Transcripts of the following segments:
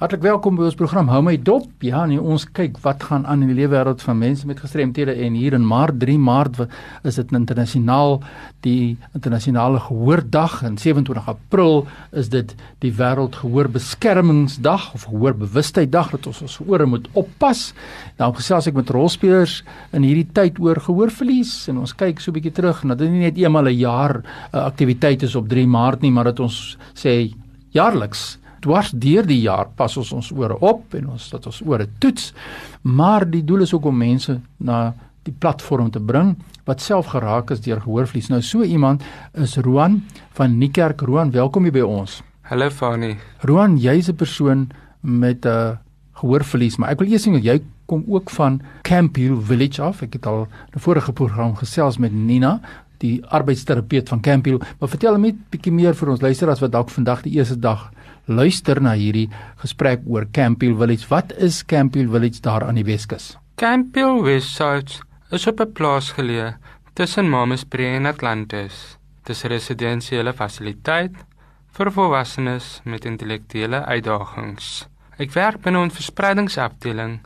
Hartlik welkom by ons program Hou my dop. Ja, nee, ons kyk wat gaan aan in die lewe wêreld van mense met gestremthede en hier in Maart 3 Maart is dit internasionaal die internasionale gehoordag en 27 April is dit die wêreld gehoorbeskermingsdag of gehoorbewustheiddag dat ons ons ore moet oppas. Nou gesels ek met rolspelers in hierdie tyd oor gehoorverlies en ons kyk so 'n bietjie terug en dat dit nie net eenmal 'n jaar 'n uh, aktiwiteit is op 3 Maart nie, maar dat ons sê jaarliks dwars deur die jaar pas ons ons ore op en ons dat ons ore toets. Maar die doel is ook om mense na die platform te bring wat self geraak is deur gehoorverlies. Nou so iemand is Roan van Niekerk. Roan, welkom hier by ons. Hallo Fani. Roan, jy's 'n persoon met 'n uh, gehoorverlies, maar ek wil eers sê dat jy kom ook van Camphill Village af. Ek het al 'n vorige program gesels met Nina die arbeidsterapeut van Camphill, maar vertel net 'n bietjie meer vir ons luisteraars wat dalk vandag die eerste dag luister na hierdie gesprek oor Campbell Village. Wat is Campbell Village daar aan die Weskus? Campbell Village is op 'n plaas geleë tussen Mamasbury en Atlantis. Dit is 'n residensiële fasiliteit vir volwassenes met intellektuele uitdagings. Ek werk binne 'n verspreidingsafdeling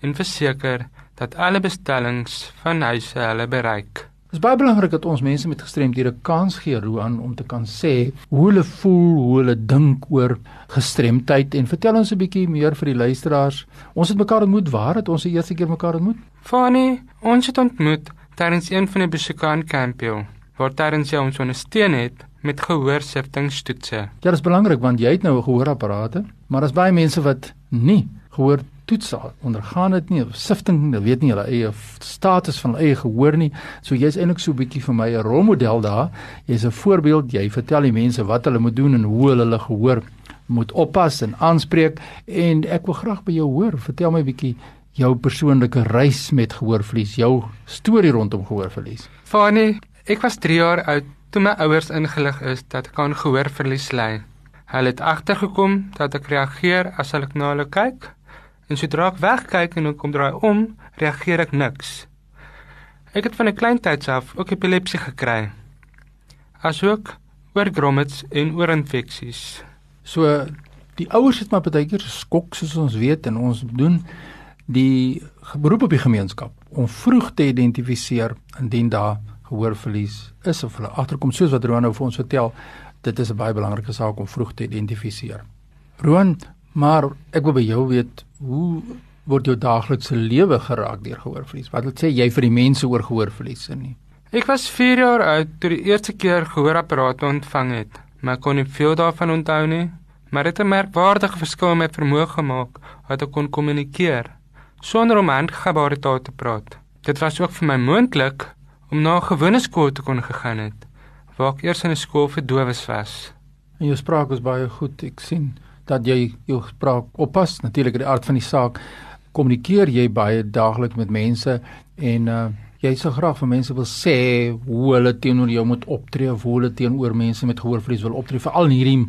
en verseker dat alle bestellings van huise hulle bereik. Dit is baie belangrik dat ons mense met gestremdhede kans gee Roan om te kan sê hoe hulle voel, hoe hulle dink oor gestremdheid en vertel ons 'n bietjie meer vir die luisteraars. Ons het mekaar ontmoet waar het ons die eerste keer mekaar ontmoet? Fanny, ons het ontmoet tydens een van die besoeke aan Campio waar tydens jy ons ondersteun het met gehoorsiftingstoetse. Ja, dit is belangrik want jy het nou 'n gehoorapparaat, maar daar's baie mense wat nie gehoor toets ondergaan dit nie sifting hulle weet nie hulle eie status van hulle eie gehoor nie. So jy's eintlik so 'n bietjie vir my 'n rolmodel daar. Jy's 'n voorbeeld jy vertel die mense wat hulle moet doen en hoe hulle hulle gehoor moet oppas en aanspreek. En ek wil graag by jou hoor vertel my 'n bietjie jou persoonlike reis met gehoorverlies jou storie rondom gehoorverlies. Fanny ek was 3 jaar oud toe my ouers ingelig is dat ek aan gehoorverlies ly. Hulle het agtergekom dat ek reageer as ek na hulle kyk En sodra ek wegkyk en kom draai om, reageer ek niks. Ek het van 'n klein tyd af ook epilepsie gekry. Asook oor grommets en oor infeksies. So die ouers het maar baie keer skok soos ons weet en ons doen die beroep op die gemeenskap om vroeg te identifiseer indien daar gehoorverlies is of hulle agterkom soos wat Roan nou vir ons vertel. Dit is 'n baie belangrike saak om vroeg te identifiseer. Roan, Maar ek wil by jou weet, hoe word jou daaglikse lewe geraak deur gehoorverlies? Wat wil sê jy vir die mense oor gehoorverlies in nie? Ek was 4 jaar oud toe die eerste keer gehoorapparate ontvang het, maar kon nie veel daarvan onthou nie. Maar dit het 'n merkwaardige verskil met vermoë gemaak wat ek kon kommunikeer sonder om handgebare taal te praat. Dit was ook vir my moontlik om na 'n gewone skool te kon gegaan het, waar ek eers in 'n skool vir dowes was. En jou spraak was baie goed, ek sien dat jy jou spraak oppas. Natuurlik in die aard van die saak kommunikeer jy baie daagliks met mense en uh jy sou graag vir mense wil sê hoe hulle teenoor jou moet optree of hoe hulle teenoor mense met gehoorverlies wil optree veral in hierdie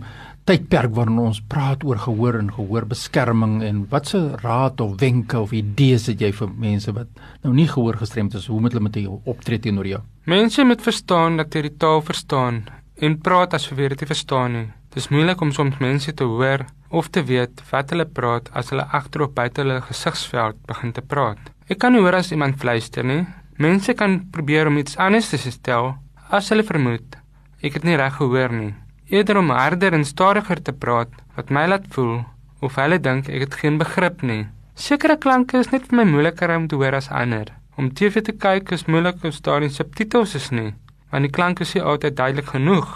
tydperk waarin ons praat oor gehoor en gehoorbeskerming en watse raad of wenke of idees het jy vir mense wat nou nie gehoorgestremd is hoe moet hulle met jou optree teenoor jou Mense moet verstaan dat jy die taal verstaan en praat as jy dit verstaan nie Dis moeilik om soms mense te hoor of te weet wat hulle praat as hulle agterop buite hulle gesigsveld begin te praat. Ek kan hoor as iemand fluister nie. Mense kan probeer om iets anders te stel as hulle vermoed. Ek het nie reg gehoor nie. Eerder om harder en stadiger te praat wat my laat voel of hulle dink ek het geen begrip nie. Sekere klanke is net vir my moeiliker om te hoor as ander. Om TV te kyk is moeilik as daar nie subtitels is nie, want die klanke is nie altyd duidelik genoeg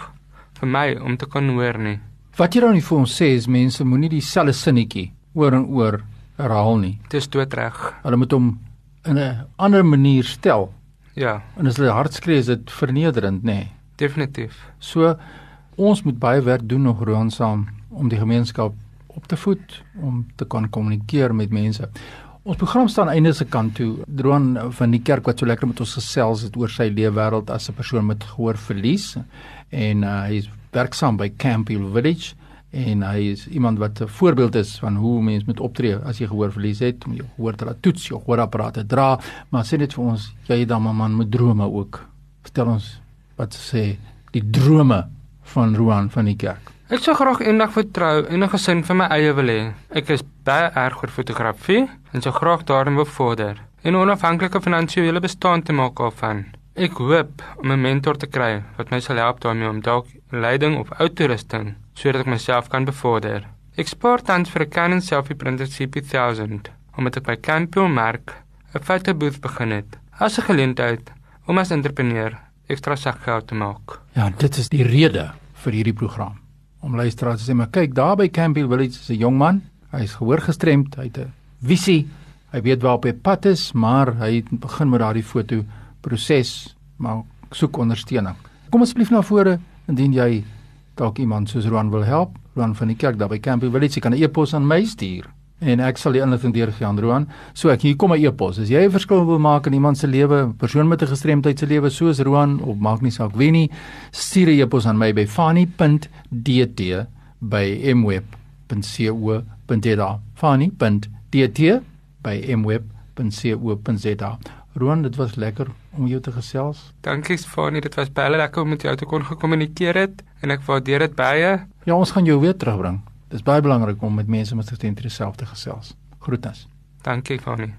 vir my om te kan hoor nie. Wat jy dan nie vir ons sê is mense moenie dieselfde sinnetjie oor en oor herhaal nie. Dit is doodreg. Hulle moet hom in 'n ander manier stel. Ja. En as hulle hard skree is dit vernederend, nê? Nee. Definitief. So ons moet baie werk doen nog roonsaam om die gemeenskap op te voed om te kan kommunikeer met mense. Ons program staan einde se kant toe. Droon van die kerk wat so lekker met ons gesels het oor sy lewe wêreld as 'n persoon met gehoorverlies en uh, hy is werksaam by Campbell Village en hy is iemand wat 'n voorbeeld is van hoe mens moet optree as jy gehoorverlies het om jou gehoor te laat toets, jou gehoorapparate dra, maar sê net vir ons, jy het dan 'n man met drome ook. Vertel ons wat sê die drome van Roan van die kerk. Ek sou graag eendag vertrou en 'n gesin vir my eie wil hê. Ek is baie erg oor fotografie en sou graag daarin wil vorder en 'n onafhanklike finansiële bestaan te maak daarvan. Ek hoop om 'n mentor te kry wat my sal help daarmee om dalk leiding of outorusting sodat ek myself kan bevorder. Ek spaar tans vir 'n Canon selfie printer CP1000 omdat ek by Campbell merk 'n fotobooth begin het. As 'n geleentheid om as entrepreneur ekstra sakgeld te maak. Ja, dit is die rede vir hierdie program om luisteraars te sê maar kyk daar by Campbell Village is 'n jong man. Hy is gehoor gestremd, hy het 'n visie. Hy weet waar op hy pad is, maar hy begin met daardie foto proses, maar soek ondersteuning. Kom asseblief na vore indien jy dalk iemand soos Roan wil help. Roan van die kerk daar by Campbell Village, kan 'n e-pos aan my stuur en ek sal die inligting deurgee aan Roan. So ek hier kom 'n e-pos. As jy 'n verskil wil maak in iemand se lewe, persoon met 'n gestremdheid se lewe soos Roan of maak nie saak wie nie, stuur 'n e-pos aan my by fani.dt by mweb.co.za. fani.dt by mweb.co.za. Roan, dit was lekker om jou te gesels. Dankie Fani, dit was baie lekker om met jou te kon gekommunikeer het en ek waardeer dit baie. Ja, ons gaan jou weer terugbring. Dis baie belangrik om met mense met gestremdhede self te gesels. Groetens. Dankie Fani.